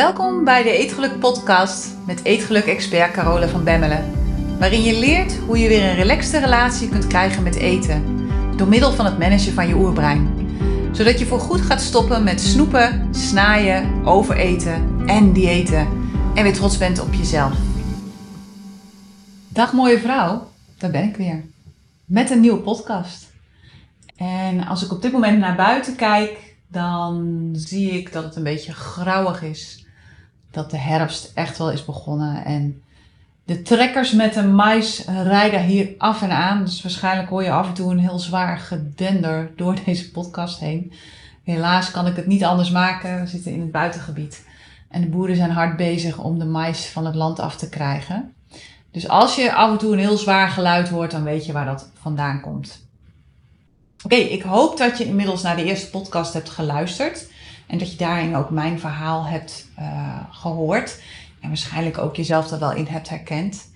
Welkom bij de Eetgeluk podcast met Eetgeluk-expert Carola van Bemmelen. Waarin je leert hoe je weer een relaxte relatie kunt krijgen met eten. Door middel van het managen van je oerbrein. Zodat je voor goed gaat stoppen met snoepen, snaaien, overeten en diëten. En weer trots bent op jezelf. Dag mooie vrouw, daar ben ik weer. Met een nieuwe podcast. En als ik op dit moment naar buiten kijk, dan zie ik dat het een beetje grauwig is. Dat de herfst echt wel is begonnen. En de trekkers met de mais rijden hier af en aan. Dus waarschijnlijk hoor je af en toe een heel zwaar gedender door deze podcast heen. Helaas kan ik het niet anders maken. We zitten in het buitengebied. En de boeren zijn hard bezig om de mais van het land af te krijgen. Dus als je af en toe een heel zwaar geluid hoort, dan weet je waar dat vandaan komt. Oké, ik hoop dat je inmiddels naar de eerste podcast hebt geluisterd. En dat je daarin ook mijn verhaal hebt uh, gehoord. En waarschijnlijk ook jezelf er wel in hebt herkend.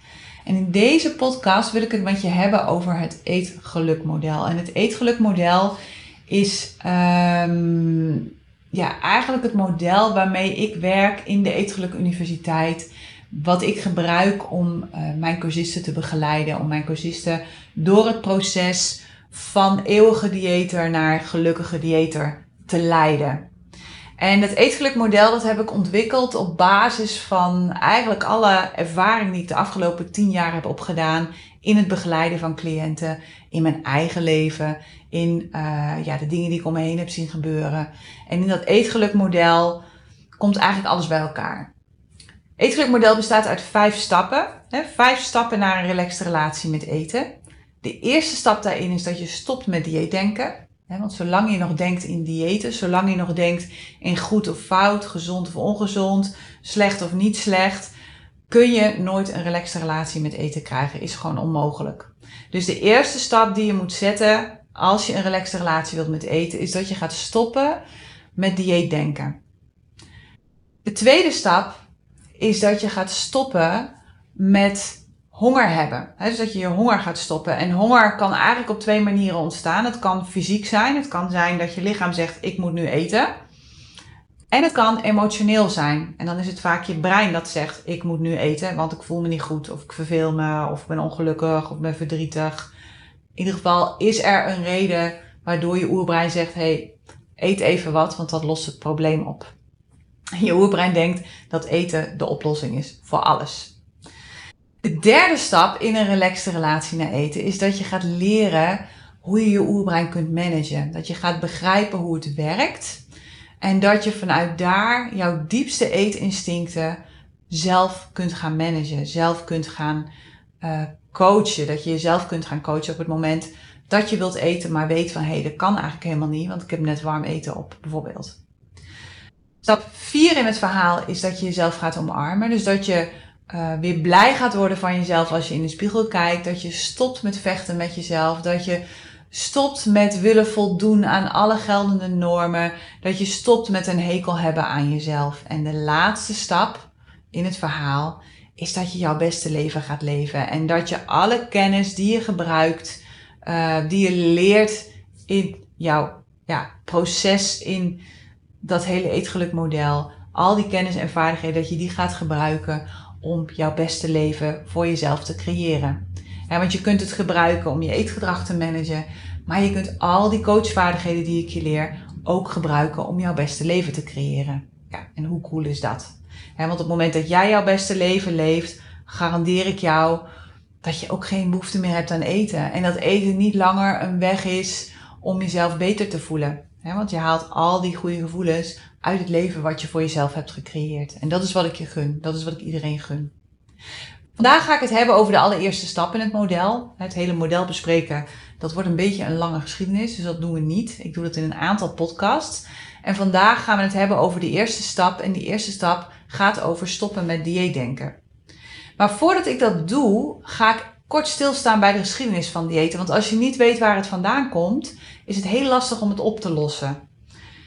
En in deze podcast wil ik het met je hebben over het eetgelukmodel. En het eetgelukmodel is um, ja, eigenlijk het model waarmee ik werk in de Eetgeluk Universiteit. Wat ik gebruik om uh, mijn cursisten te begeleiden. Om mijn cursisten door het proces van eeuwige dieter naar gelukkige dieter te leiden. En het eetgelukmodel dat heb ik ontwikkeld op basis van eigenlijk alle ervaring die ik de afgelopen tien jaar heb opgedaan in het begeleiden van cliënten, in mijn eigen leven, in uh, ja, de dingen die ik om me heen heb zien gebeuren. En in dat eetgelukmodel komt eigenlijk alles bij elkaar. Eetgelukmodel bestaat uit vijf stappen. Hè, vijf stappen naar een relaxte relatie met eten. De eerste stap daarin is dat je stopt met dieetdenken. Want zolang je nog denkt in diëten, zolang je nog denkt in goed of fout, gezond of ongezond, slecht of niet slecht, kun je nooit een relaxte relatie met eten krijgen. Is gewoon onmogelijk. Dus de eerste stap die je moet zetten als je een relaxte relatie wilt met eten, is dat je gaat stoppen met dieetdenken. De tweede stap is dat je gaat stoppen met honger hebben. dus dat je je honger gaat stoppen. En honger kan eigenlijk op twee manieren ontstaan. Het kan fysiek zijn. Het kan zijn dat je lichaam zegt: Ik moet nu eten. En het kan emotioneel zijn. En dan is het vaak je brein dat zegt: Ik moet nu eten, want ik voel me niet goed. Of ik verveel me. Of ik ben ongelukkig. Of ik ben verdrietig. In ieder geval is er een reden waardoor je oerbrein zegt: hey, eet even wat, want dat lost het probleem op. je oerbrein denkt dat eten de oplossing is voor alles. De derde stap in een relaxte relatie naar eten is dat je gaat leren hoe je je oerbrein kunt managen. Dat je gaat begrijpen hoe het werkt. En dat je vanuit daar jouw diepste eetinstincten zelf kunt gaan managen. Zelf kunt gaan uh, coachen. Dat je jezelf kunt gaan coachen op het moment dat je wilt eten, maar weet van hé, hey, dat kan eigenlijk helemaal niet, want ik heb net warm eten op, bijvoorbeeld. Stap 4 in het verhaal is dat je jezelf gaat omarmen. Dus dat je uh, weer blij gaat worden van jezelf als je in de spiegel kijkt. Dat je stopt met vechten met jezelf. Dat je stopt met willen voldoen aan alle geldende normen. Dat je stopt met een hekel hebben aan jezelf. En de laatste stap in het verhaal is dat je jouw beste leven gaat leven. En dat je alle kennis die je gebruikt, uh, die je leert in jouw ja, proces, in dat hele eetgelukmodel, al die kennis en vaardigheden, dat je die gaat gebruiken om jouw beste leven voor jezelf te creëren. Want je kunt het gebruiken om je eetgedrag te managen, maar je kunt al die coachvaardigheden die ik je leer ook gebruiken om jouw beste leven te creëren. Ja, en hoe cool is dat? want op het moment dat jij jouw beste leven leeft, garandeer ik jou dat je ook geen behoefte meer hebt aan eten. En dat eten niet langer een weg is om jezelf beter te voelen. want je haalt al die goede gevoelens uit het leven wat je voor jezelf hebt gecreëerd. En dat is wat ik je gun. Dat is wat ik iedereen gun. Vandaag ga ik het hebben over de allereerste stap in het model. Het hele model bespreken, dat wordt een beetje een lange geschiedenis, dus dat doen we niet. Ik doe dat in een aantal podcasts. En vandaag gaan we het hebben over de eerste stap. En die eerste stap gaat over stoppen met dieetdenken. Maar voordat ik dat doe, ga ik kort stilstaan bij de geschiedenis van diëten. Want als je niet weet waar het vandaan komt, is het heel lastig om het op te lossen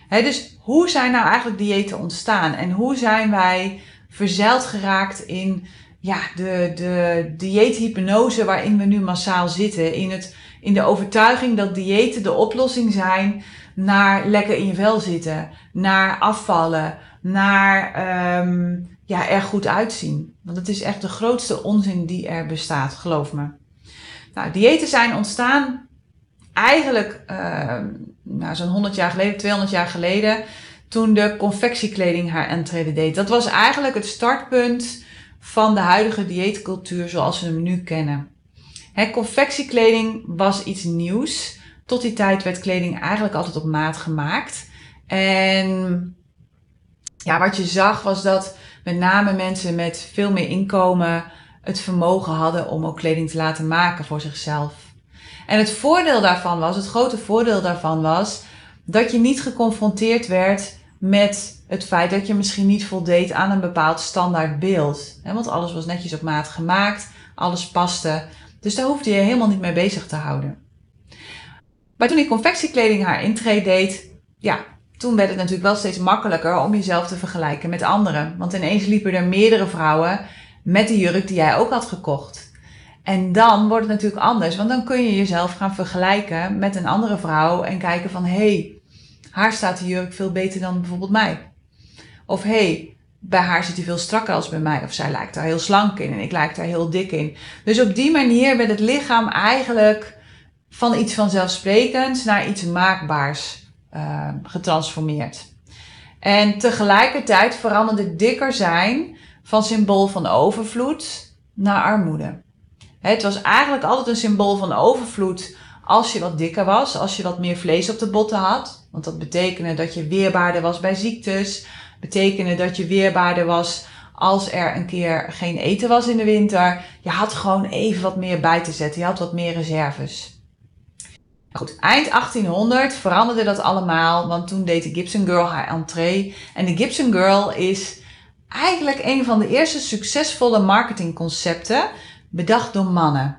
dus hoe zijn nou eigenlijk diëten ontstaan? En hoe zijn wij verzeild geraakt in ja, de, de dieethypnose waarin we nu massaal zitten? In, het, in de overtuiging dat diëten de oplossing zijn naar lekker in je vel zitten, naar afvallen, naar ehm, ja, er goed uitzien. Want het is echt de grootste onzin die er bestaat, geloof me. Nou, diëten zijn ontstaan eigenlijk uh, nou, zo'n 100 jaar geleden, 200 jaar geleden, toen de confectiekleding haar entree deed. Dat was eigenlijk het startpunt van de huidige dieetcultuur zoals we hem nu kennen. He, confectiekleding was iets nieuws. Tot die tijd werd kleding eigenlijk altijd op maat gemaakt. En ja, wat je zag was dat met name mensen met veel meer inkomen het vermogen hadden om ook kleding te laten maken voor zichzelf. En het voordeel daarvan was, het grote voordeel daarvan was, dat je niet geconfronteerd werd met het feit dat je misschien niet voldeed aan een bepaald standaard beeld. Want alles was netjes op maat gemaakt, alles paste. Dus daar hoefde je helemaal niet mee bezig te houden. Maar toen die confectiekleding haar intree deed, ja, toen werd het natuurlijk wel steeds makkelijker om jezelf te vergelijken met anderen. Want ineens liepen er meerdere vrouwen met de jurk die jij ook had gekocht. En dan wordt het natuurlijk anders, want dan kun je jezelf gaan vergelijken met een andere vrouw en kijken van hé, hey, haar staat de jurk veel beter dan bijvoorbeeld mij. Of hé, hey, bij haar zit hij veel strakker als bij mij. Of zij lijkt daar heel slank in en ik lijk daar heel dik in. Dus op die manier werd het lichaam eigenlijk van iets vanzelfsprekends naar iets maakbaars uh, getransformeerd. En tegelijkertijd veranderde dikker zijn van symbool van overvloed naar armoede. Het was eigenlijk altijd een symbool van overvloed als je wat dikker was, als je wat meer vlees op de botten had. Want dat betekende dat je weerbaarder was bij ziektes. Betekende dat je weerbaarder was als er een keer geen eten was in de winter. Je had gewoon even wat meer bij te zetten. Je had wat meer reserves. Goed, eind 1800 veranderde dat allemaal, want toen deed de Gibson Girl haar entree. En de Gibson Girl is eigenlijk een van de eerste succesvolle marketingconcepten bedacht door mannen.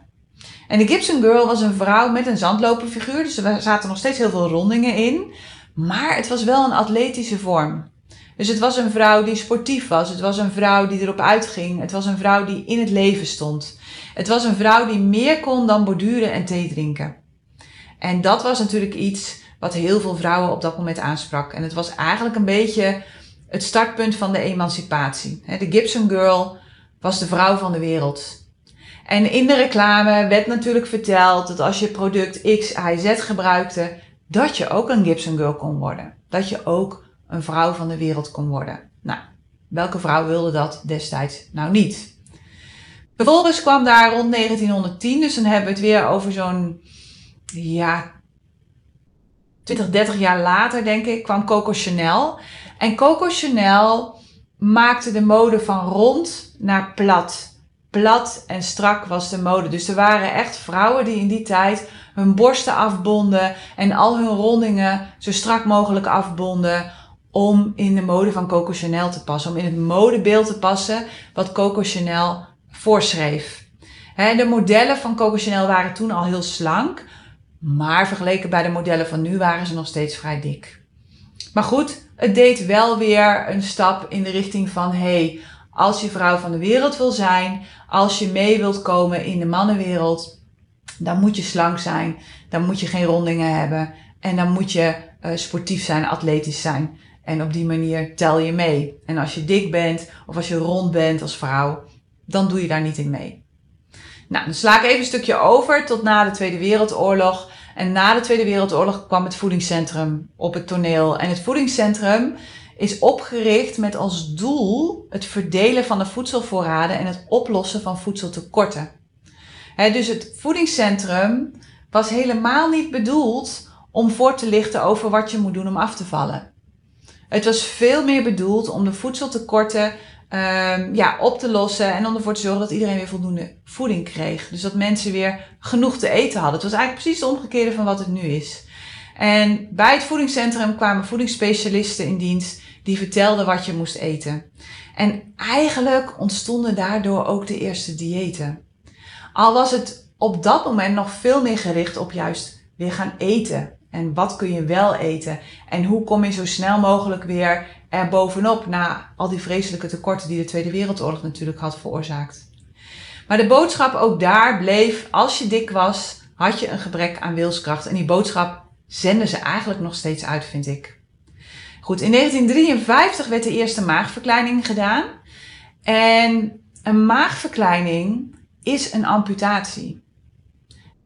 En de Gibson Girl was een vrouw met een zandloperfiguur, dus er zaten nog steeds heel veel rondingen in. Maar het was wel een atletische vorm. Dus het was een vrouw die sportief was. Het was een vrouw die erop uitging. Het was een vrouw die in het leven stond. Het was een vrouw die meer kon dan borduren en thee drinken. En dat was natuurlijk iets wat heel veel vrouwen op dat moment aansprak. En het was eigenlijk een beetje het startpunt van de emancipatie. De Gibson Girl was de vrouw van de wereld. En in de reclame werd natuurlijk verteld dat als je product X, Y, Z gebruikte, dat je ook een Gibson Girl kon worden. Dat je ook een vrouw van de wereld kon worden. Nou, welke vrouw wilde dat destijds nou niet? Vervolgens kwam daar rond 1910, dus dan hebben we het weer over zo'n, ja, 20, 30 jaar later denk ik, kwam Coco Chanel. En Coco Chanel maakte de mode van rond naar plat. Plat en strak was de mode. Dus er waren echt vrouwen die in die tijd hun borsten afbonden en al hun rondingen zo strak mogelijk afbonden om in de mode van Coco Chanel te passen, om in het modebeeld te passen wat Coco Chanel voorschreef. de modellen van Coco Chanel waren toen al heel slank, maar vergeleken bij de modellen van nu waren ze nog steeds vrij dik. Maar goed, het deed wel weer een stap in de richting van hey, als je vrouw van de wereld wil zijn, als je mee wilt komen in de mannenwereld, dan moet je slank zijn, dan moet je geen rondingen hebben en dan moet je uh, sportief zijn, atletisch zijn. En op die manier tel je mee. En als je dik bent of als je rond bent als vrouw, dan doe je daar niet in mee. Nou, dan sla ik even een stukje over tot na de Tweede Wereldoorlog. En na de Tweede Wereldoorlog kwam het voedingscentrum op het toneel. En het voedingscentrum is opgericht met als doel het verdelen van de voedselvoorraden en het oplossen van voedseltekorten. dus het voedingscentrum was helemaal niet bedoeld om voor te lichten over wat je moet doen om af te vallen. Het was veel meer bedoeld om de voedseltekorten um, ja, op te lossen en om ervoor te zorgen dat iedereen weer voldoende voeding kreeg. Dus dat mensen weer genoeg te eten hadden. Het was eigenlijk precies het omgekeerde van wat het nu is. En bij het voedingscentrum kwamen voedingsspecialisten in dienst die vertelden wat je moest eten. En eigenlijk ontstonden daardoor ook de eerste diëten. Al was het op dat moment nog veel meer gericht op juist weer gaan eten. En wat kun je wel eten? En hoe kom je zo snel mogelijk weer er bovenop na al die vreselijke tekorten die de Tweede Wereldoorlog natuurlijk had veroorzaakt? Maar de boodschap ook daar bleef, als je dik was, had je een gebrek aan wilskracht. En die boodschap zenden ze eigenlijk nog steeds uit, vind ik. Goed, in 1953 werd de eerste maagverkleining gedaan. En een maagverkleining is een amputatie.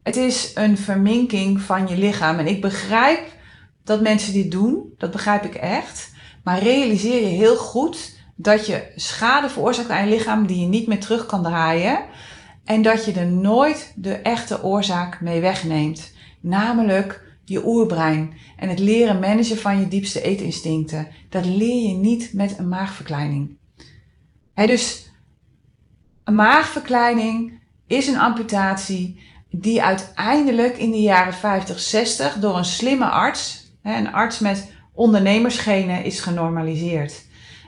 Het is een verminking van je lichaam. En ik begrijp dat mensen dit doen, dat begrijp ik echt. Maar realiseer je heel goed dat je schade veroorzaakt aan je lichaam die je niet meer terug kan draaien. En dat je er nooit de echte oorzaak mee wegneemt. Namelijk je oerbrein en het leren managen van je diepste eetinstincten. Dat leer je niet met een maagverkleining. dus een maagverkleining is een amputatie die uiteindelijk in de jaren 50, 60 door een slimme arts, een arts met ondernemersgenen, is genormaliseerd.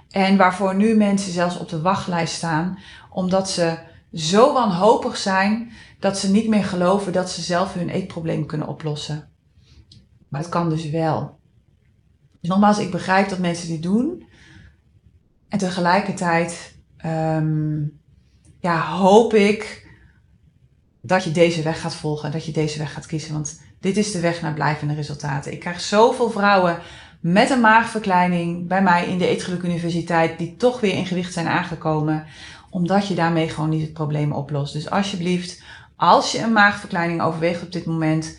En waarvoor nu mensen zelfs op de wachtlijst staan, omdat ze zo wanhopig zijn dat ze niet meer geloven dat ze zelf hun eetprobleem kunnen oplossen. Het kan dus wel. Dus nogmaals, ik begrijp dat mensen dit doen. En tegelijkertijd um, ja, hoop ik dat je deze weg gaat volgen, dat je deze weg gaat kiezen. Want dit is de weg naar blijvende resultaten. Ik krijg zoveel vrouwen met een maagverkleining bij mij in de Eetgeluk Universiteit die toch weer in gewicht zijn aangekomen, omdat je daarmee gewoon niet het probleem oplost. Dus alsjeblieft, als je een maagverkleining overweegt op dit moment,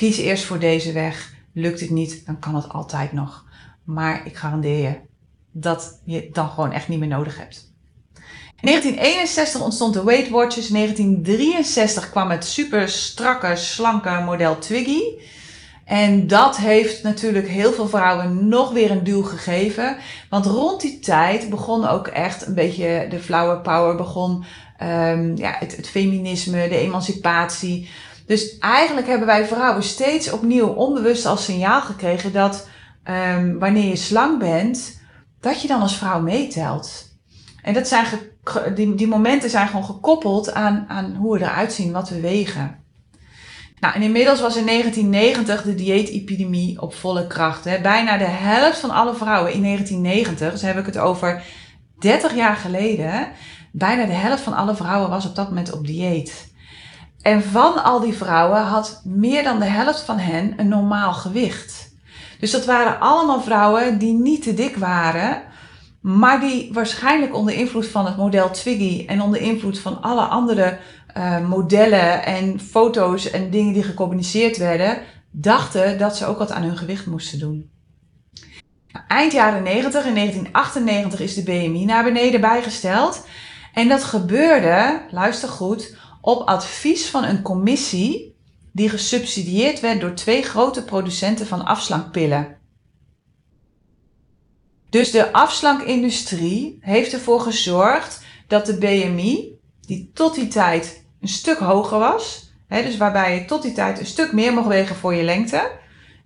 kies eerst voor deze weg. Lukt het niet, dan kan het altijd nog. Maar ik garandeer je dat je het dan gewoon echt niet meer nodig hebt. In 1961 ontstond de Weight Watchers. In 1963 kwam het super strakke, slanke model Twiggy. En dat heeft natuurlijk heel veel vrouwen nog weer een duw gegeven. Want rond die tijd begon ook echt een beetje de flower power, begon um, ja, het, het feminisme, de emancipatie. Dus eigenlijk hebben wij vrouwen steeds opnieuw onbewust als signaal gekregen dat um, wanneer je slang bent, dat je dan als vrouw meetelt. En dat zijn die, die momenten zijn gewoon gekoppeld aan, aan hoe we eruit zien, wat we wegen. Nou, en inmiddels was in 1990 de dieetepidemie op volle kracht. Hè. Bijna de helft van alle vrouwen in 1990, dus heb ik het over 30 jaar geleden, bijna de helft van alle vrouwen was op dat moment op dieet. En van al die vrouwen had meer dan de helft van hen een normaal gewicht. Dus dat waren allemaal vrouwen die niet te dik waren, maar die waarschijnlijk onder invloed van het model Twiggy en onder invloed van alle andere uh, modellen en foto's en dingen die gecommuniceerd werden, dachten dat ze ook wat aan hun gewicht moesten doen. Eind jaren 90, in 1998, is de BMI naar beneden bijgesteld. En dat gebeurde, luister goed, op advies van een commissie die gesubsidieerd werd door twee grote producenten van afslankpillen. Dus de afslankindustrie heeft ervoor gezorgd dat de BMI, die tot die tijd een stuk hoger was, hè, dus waarbij je tot die tijd een stuk meer mocht wegen voor je lengte,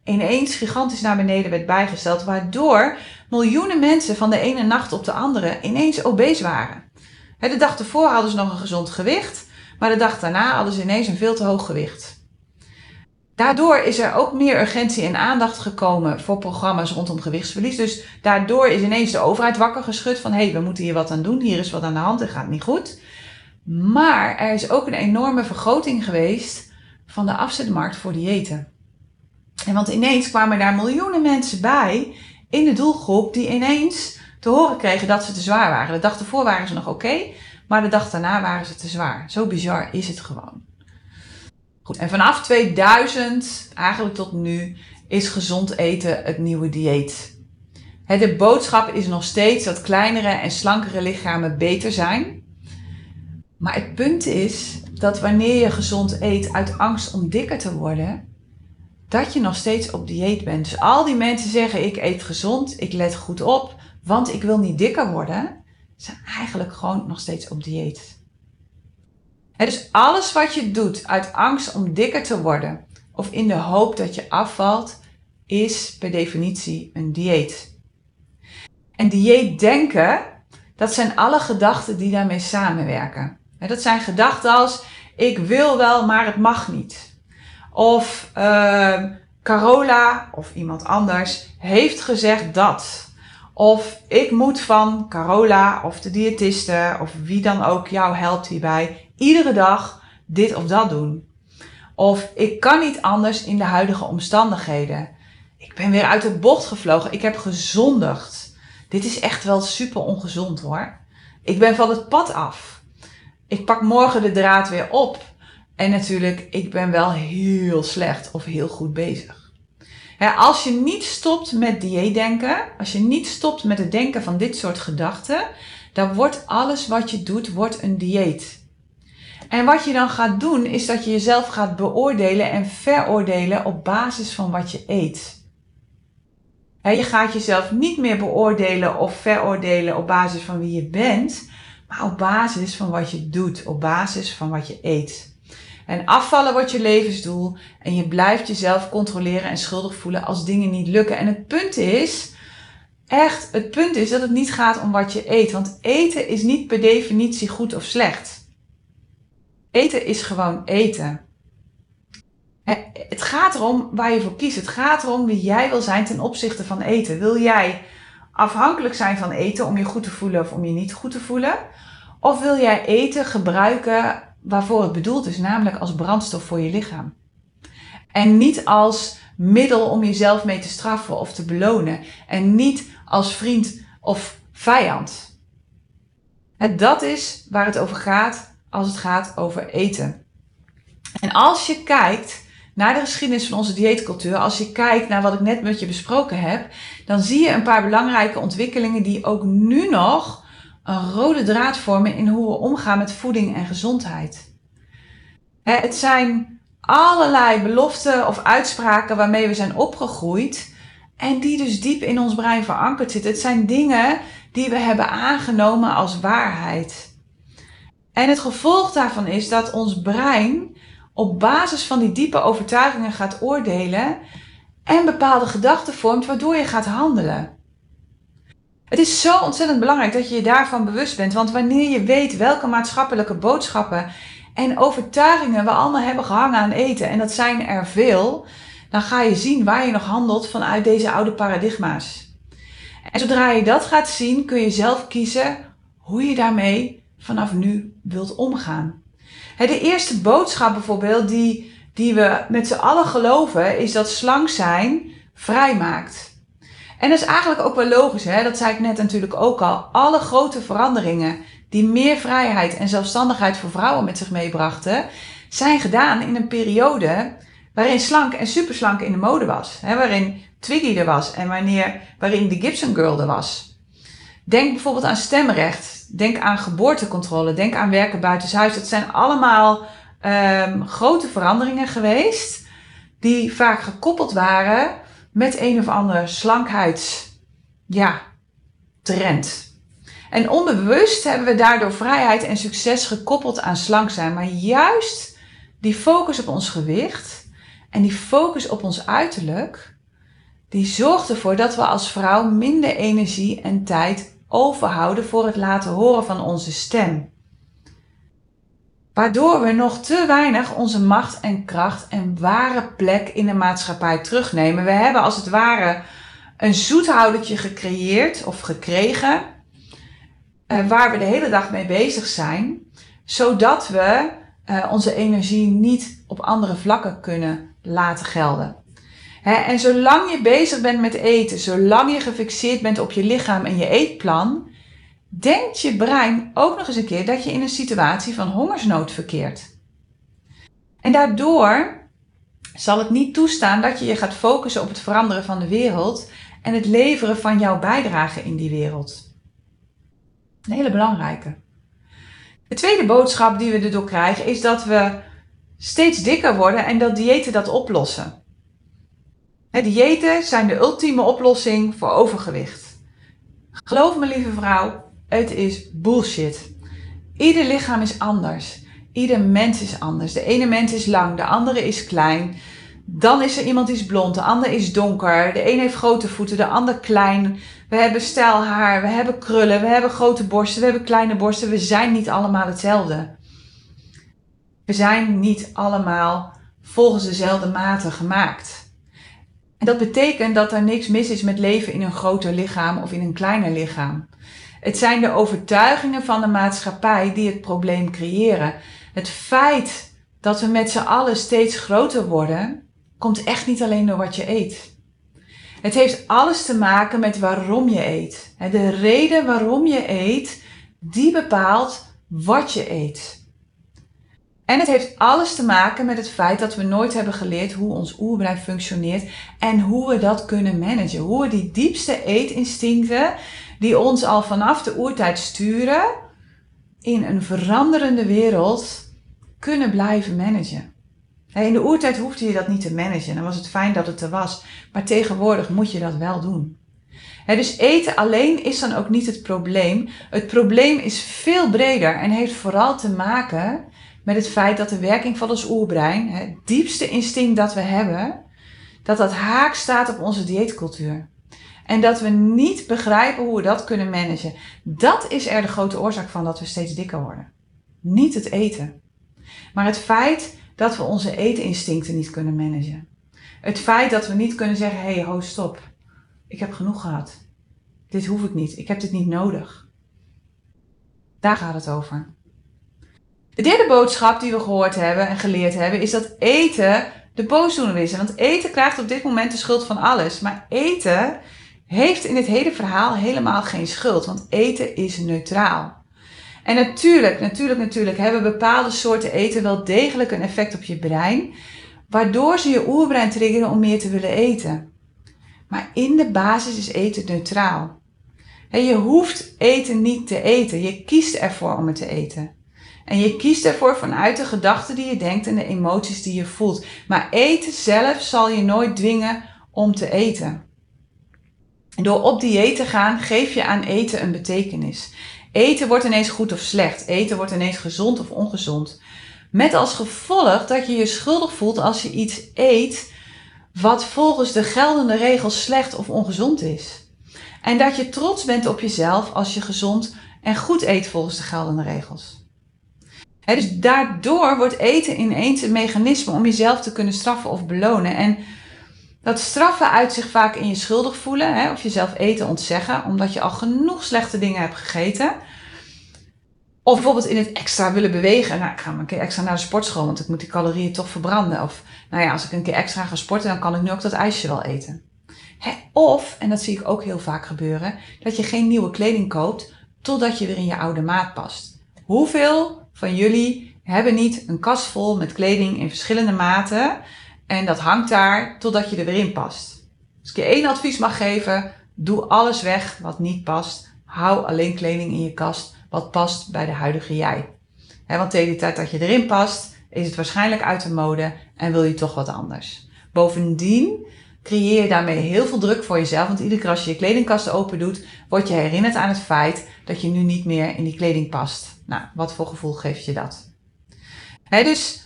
ineens gigantisch naar beneden werd bijgesteld, waardoor miljoenen mensen van de ene nacht op de andere ineens obese waren. De dag ervoor hadden ze nog een gezond gewicht, maar de dag daarna hadden ze ineens een veel te hoog gewicht. Daardoor is er ook meer urgentie en aandacht gekomen voor programma's rondom gewichtsverlies. Dus daardoor is ineens de overheid wakker geschud van hé, hey, we moeten hier wat aan doen. Hier is wat aan de hand, het gaat niet goed. Maar er is ook een enorme vergroting geweest van de afzetmarkt voor diëten. En want ineens kwamen daar miljoenen mensen bij in de doelgroep die ineens te horen kregen dat ze te zwaar waren. De dag ervoor waren ze nog oké, maar de dag daarna waren ze te zwaar. Zo bizar is het gewoon. Goed, en vanaf 2000, eigenlijk tot nu, is gezond eten het nieuwe dieet. De boodschap is nog steeds dat kleinere en slankere lichamen beter zijn. Maar het punt is dat wanneer je gezond eet uit angst om dikker te worden, dat je nog steeds op dieet bent. Dus al die mensen zeggen: ik eet gezond, ik let goed op, want ik wil niet dikker worden, zijn eigenlijk gewoon nog steeds op dieet dus alles wat je doet uit angst om dikker te worden of in de hoop dat je afvalt, is per definitie een dieet. En dieet denken, dat zijn alle gedachten die daarmee samenwerken. dat zijn gedachten als ik wil wel, maar het mag niet. Of uh, Carola of iemand anders heeft gezegd dat. Of ik moet van Carola of de diëtiste of wie dan ook jou helpt hierbij iedere dag dit of dat doen. Of ik kan niet anders in de huidige omstandigheden. ik ben weer uit de bocht gevlogen. Ik heb gezondigd. Dit is echt wel super ongezond hoor. Ik ben van het pad af. Ik pak morgen de draad weer op. En natuurlijk, ik ben wel heel slecht of heel goed bezig. Als je niet stopt met dieetdenken, als je niet stopt met het denken van dit soort gedachten, dan wordt alles wat je doet, wordt een dieet. En wat je dan gaat doen, is dat je jezelf gaat beoordelen en veroordelen op basis van wat je eet. je gaat jezelf niet meer beoordelen of veroordelen op basis van wie je bent, maar op basis van wat je doet, op basis van wat je eet. En afvallen wordt je levensdoel en je blijft jezelf controleren en schuldig voelen als dingen niet lukken. En het punt is, echt, het punt is dat het niet gaat om wat je eet. Want eten is niet per definitie goed of slecht. Eten is gewoon eten. Het gaat erom waar je voor kiest. Het gaat erom wie jij wil zijn ten opzichte van eten. Wil jij afhankelijk zijn van eten om je goed te voelen of om je niet goed te voelen? Of wil jij eten gebruiken waarvoor het bedoeld is, namelijk als brandstof voor je lichaam? En niet als middel om jezelf mee te straffen of te belonen. En niet als vriend of vijand. En dat is waar het over gaat als het gaat over eten. En als je kijkt naar de geschiedenis van onze dieetcultuur, als je kijkt naar wat ik net met je besproken heb, dan zie je een paar belangrijke ontwikkelingen die ook nu nog een rode draad vormen in hoe we omgaan met voeding en gezondheid. Het zijn allerlei beloften of uitspraken waarmee we zijn opgegroeid en die dus diep in ons brein verankerd zitten. Het zijn dingen die we hebben aangenomen als waarheid. En het gevolg daarvan is dat ons brein op basis van die diepe overtuigingen gaat oordelen en bepaalde gedachten vormt waardoor je gaat handelen. Het is zo ontzettend belangrijk dat je je daarvan bewust bent, want wanneer je weet welke maatschappelijke boodschappen en overtuigingen we allemaal hebben gehangen aan eten, en dat zijn er veel, dan ga je zien waar je nog handelt vanuit deze oude paradigma's. En zodra je dat gaat zien, kun je zelf kiezen hoe je daarmee vanaf nu wilt omgaan. De eerste boodschap bijvoorbeeld die, die we met z'n allen geloven, is dat slank zijn vrijmaakt. En dat is eigenlijk ook wel logisch, hè? dat zei ik net natuurlijk ook al. Alle grote veranderingen die meer vrijheid en zelfstandigheid voor vrouwen met zich meebrachten, zijn gedaan in een periode waarin slank en superslank in de mode was. Hè? Waarin Twiggy er was en wanneer, waarin de Gibson Girl er was. Denk bijvoorbeeld aan stemrecht. Denk aan geboortecontrole. Denk aan werken buitenshuis. Dat zijn allemaal um, grote veranderingen geweest. Die vaak gekoppeld waren met een of andere slankheids, ja, trend. En onbewust hebben we daardoor vrijheid en succes gekoppeld aan slank zijn. Maar juist die focus op ons gewicht en die focus op ons uiterlijk, die zorgt ervoor dat we als vrouw minder energie en tijd overhouden voor het laten horen van onze stem. Waardoor we nog te weinig onze macht en kracht en ware plek in de maatschappij terugnemen. We hebben als het ware een zoethoudertje gecreëerd of gekregen, eh, waar we de hele dag mee bezig zijn, zodat we uh, onze energie niet op andere vlakken kunnen laten gelden. en zolang je bezig bent met eten, zolang je gefixeerd bent op je lichaam en je eetplan, denkt je brein ook nog eens een keer dat je in een situatie van hongersnood verkeert. En daardoor zal het niet toestaan dat je je gaat focussen op het veranderen van de wereld en het leveren van jouw bijdrage in die wereld. Een hele belangrijke. De tweede boodschap die we erdoor krijgen is dat we steeds dikker worden en dat diëten dat oplossen. Diëten zijn de ultieme oplossing voor overgewicht. Geloof me, lieve vrouw, het is bullshit. Ieder lichaam is anders. Ieder mens is anders. De ene mens is lang, de andere is klein. Dan is er iemand die is blond, de ander is donker. De een heeft grote voeten, de ander klein. We hebben stijl haar, we hebben krullen, we hebben grote borsten, we hebben kleine borsten. We zijn niet allemaal hetzelfde. We zijn niet allemaal volgens dezelfde maten gemaakt. En dat betekent dat er niks mis is met leven in een groter lichaam of in een kleiner lichaam. Het zijn de overtuigingen van de maatschappij die het probleem creëren. Het feit dat we met z'n allen steeds groter worden, komt echt niet alleen door wat je eet. Het heeft alles te maken met waarom je eet. De reden waarom je eet, die bepaalt wat je eet. En het heeft alles te maken met het feit dat we nooit hebben geleerd hoe ons oerbrein functioneert en hoe we dat kunnen managen. Hoe we die diepste eetinstincten, die ons al vanaf de oertijd sturen, in een veranderende wereld kunnen blijven managen. In de oertijd hoefde je dat niet te managen. Dan was het fijn dat het er was. Maar tegenwoordig moet je dat wel doen. dus eten alleen is dan ook niet het probleem. Het probleem is veel breder en heeft vooral te maken met het feit dat de werking van ons oerbrein, het diepste instinct dat we hebben, dat dat haak staat op onze dieetcultuur. En dat we niet begrijpen hoe we dat kunnen managen. Dat is er de grote oorzaak van dat we steeds dikker worden. Niet het eten. Maar het feit dat we onze eetinstincten niet kunnen managen. Het feit dat we niet kunnen zeggen: hé, hey, ho, stop. Ik heb genoeg gehad. Dit hoef ik niet. Ik heb dit niet nodig. Daar gaat het over. De derde boodschap die we gehoord hebben en geleerd hebben is dat eten de boosdoener is. Want eten krijgt op dit moment de schuld van alles. Maar eten heeft in dit hele verhaal helemaal geen schuld. Want eten is neutraal. En natuurlijk, natuurlijk, natuurlijk hebben bepaalde soorten eten wel degelijk een effect op je brein. Waardoor ze je oerbrein triggeren om meer te willen eten. Maar in de basis is eten neutraal. je hoeft eten niet te eten. Je kiest ervoor om het te eten. En je kiest ervoor vanuit de gedachten die je denkt en de emoties die je voelt. Maar eten zelf zal je nooit dwingen om te eten. Door op dieet te gaan, geef je aan eten een betekenis. Eten wordt ineens goed of slecht. Eten wordt ineens gezond of ongezond. Met als gevolg dat je je schuldig voelt als je iets eet wat volgens de geldende regels slecht of ongezond is. En dat je trots bent op jezelf als je gezond en goed eet volgens de geldende regels dus daardoor wordt eten ineens een mechanisme om jezelf te kunnen straffen of belonen. En dat straffen uit zich vaak in je schuldig voelen, of jezelf eten ontzeggen, omdat je al genoeg slechte dingen hebt gegeten. Of bijvoorbeeld in het extra willen bewegen. Nou, ik ga maar een keer extra naar de sportschool, want ik moet die calorieën toch verbranden. Of nou ja, als ik een keer extra ga sporten, dan kan ik nu ook dat ijsje wel eten. of, en dat zie ik ook heel vaak gebeuren, dat je geen nieuwe kleding koopt totdat je weer in je oude maat past. Hoeveel van jullie hebben niet een kast vol met kleding in verschillende maten en dat hangt daar totdat je er weer in past. Als ik je één advies mag geven, doe alles weg wat niet past. Hou alleen kleding in je kast wat past bij de huidige jij. want tegen de tijd dat je erin past, is het waarschijnlijk uit de mode en wil je toch wat anders. Bovendien creëer je daarmee heel veel druk voor jezelf. Want iedere keer als je je kledingkast open doet, word je herinnerd aan het feit dat je nu niet meer in die kleding past. Nou, wat voor gevoel geeft je dat? dus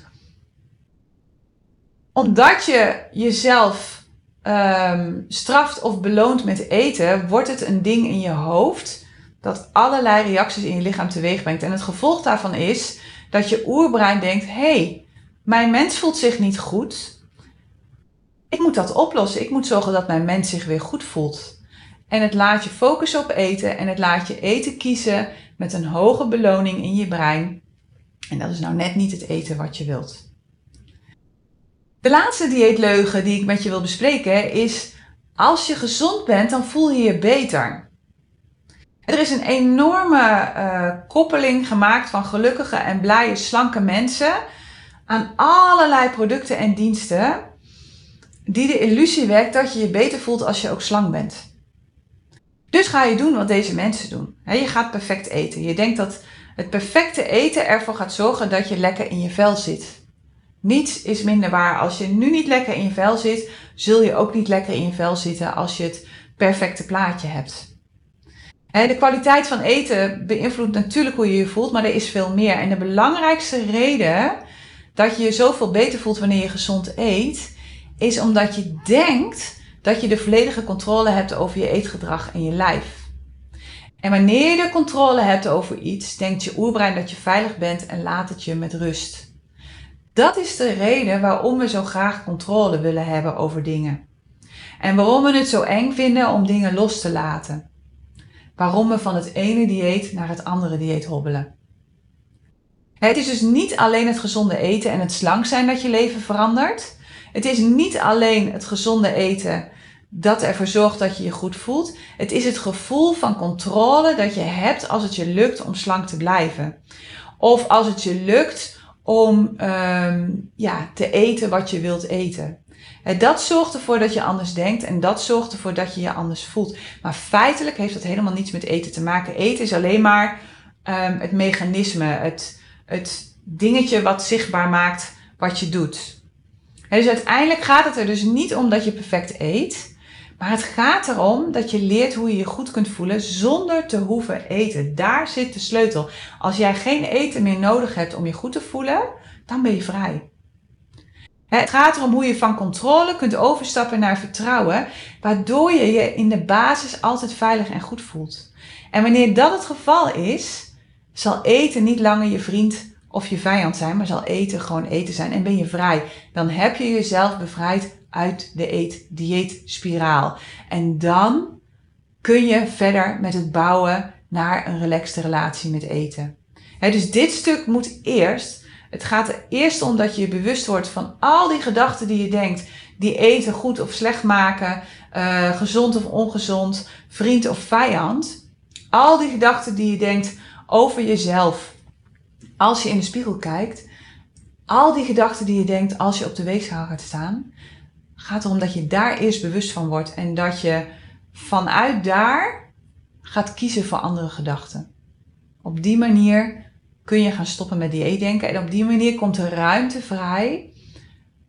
omdat je jezelf um, straft of beloont met eten, wordt het een ding in je hoofd dat allerlei reacties in je lichaam teweeg brengt. En het gevolg daarvan is dat je oerbrein denkt: hé, hey, mijn mens voelt zich niet goed. Ik moet dat oplossen. Ik moet zorgen dat mijn mens zich weer goed voelt. En het laat je focussen op eten en het laat je eten kiezen met een hoge beloning in je brein. En dat is nou net niet het eten wat je wilt. De laatste dieetleugen die ik met je wil bespreken is: als je gezond bent, dan voel je je beter. Er is een enorme uh, koppeling gemaakt van gelukkige en blije, slanke mensen aan allerlei producten en diensten die de illusie wekt dat je je beter voelt als je ook slank bent. Dus ga je doen wat deze mensen doen. Je gaat perfect eten. Je denkt dat het perfecte eten ervoor gaat zorgen dat je lekker in je vel zit. Niets is minder waar. Als je nu niet lekker in je vel zit, zul je ook niet lekker in je vel zitten als je het perfecte plaatje hebt. De kwaliteit van eten beïnvloedt natuurlijk hoe je je voelt, maar er is veel meer. En de belangrijkste reden dat je je zoveel beter voelt wanneer je gezond eet, is omdat je denkt dat je de volledige controle hebt over je eetgedrag en je lijf. En wanneer je de controle hebt over iets, denkt je oerbrein dat je veilig bent en laat het je met rust. Dat is de reden waarom we zo graag controle willen hebben over dingen. En waarom we het zo eng vinden om dingen los te laten. Waarom we van het ene dieet naar het andere dieet hobbelen. Het is dus niet alleen het gezonde eten en het slank zijn dat je leven verandert. Het is niet alleen het gezonde eten dat ervoor zorgt dat je je goed voelt. Het is het gevoel van controle dat je hebt als het je lukt om slank te blijven. Of als het je lukt om um, ja, te eten wat je wilt eten. En dat zorgt ervoor dat je anders denkt en dat zorgt ervoor dat je je anders voelt. Maar feitelijk heeft dat helemaal niets met eten te maken. Eten is alleen maar um, het mechanisme, het, het dingetje wat zichtbaar maakt wat je doet. Dus uiteindelijk gaat het er dus niet om dat je perfect eet. Maar het gaat erom dat je leert hoe je je goed kunt voelen zonder te hoeven eten. Daar zit de sleutel. Als jij geen eten meer nodig hebt om je goed te voelen, dan ben je vrij. Het gaat erom hoe je van controle kunt overstappen naar vertrouwen, waardoor je je in de basis altijd veilig en goed voelt. En wanneer dat het geval is, zal eten niet langer je vriend of je vijand zijn, maar zal eten gewoon eten zijn en ben je vrij. Dan heb je jezelf bevrijd uit de eet-dieet-spiraal. En dan kun je verder met het bouwen naar een relaxte relatie met eten. dus dit stuk moet eerst. Het gaat er eerst om dat je je bewust wordt van al die gedachten die je denkt, die eten goed of slecht maken, uh, gezond of ongezond, vriend of vijand. Al die gedachten die je denkt over jezelf. Als je in de spiegel kijkt, al die gedachten die je denkt als je op de weegschaal gaat staan, gaat erom dat je daar eerst bewust van wordt en dat je vanuit daar gaat kiezen voor andere gedachten. Op die manier kun je gaan stoppen met dieetdenken en op die manier komt er ruimte vrij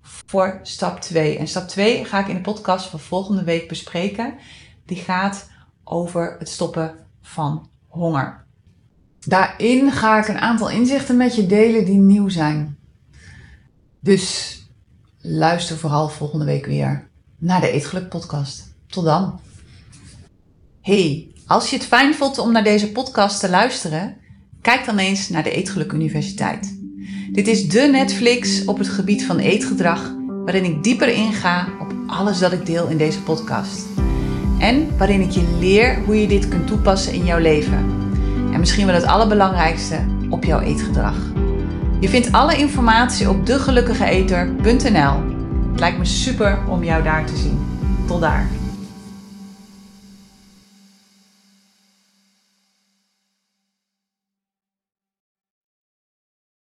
voor stap 2. En stap 2 ga ik in de podcast van volgende week bespreken. Die gaat over het stoppen van honger. Daarin ga ik een aantal inzichten met je delen die nieuw zijn. Dus luister vooral volgende week weer naar de Eetgeluk podcast. Tot dan. Hey, als je het fijn vond om naar deze podcast te luisteren, kijk dan eens naar de Eetgeluk Universiteit. Dit is de Netflix op het gebied van eetgedrag, waarin ik dieper inga op alles dat ik deel in deze podcast. En waarin ik je leer hoe je dit kunt toepassen in jouw leven. En misschien wel het allerbelangrijkste, op jouw eetgedrag. Je vindt alle informatie op degelukkigeeter.nl. Het lijkt me super om jou daar te zien. Tot daar.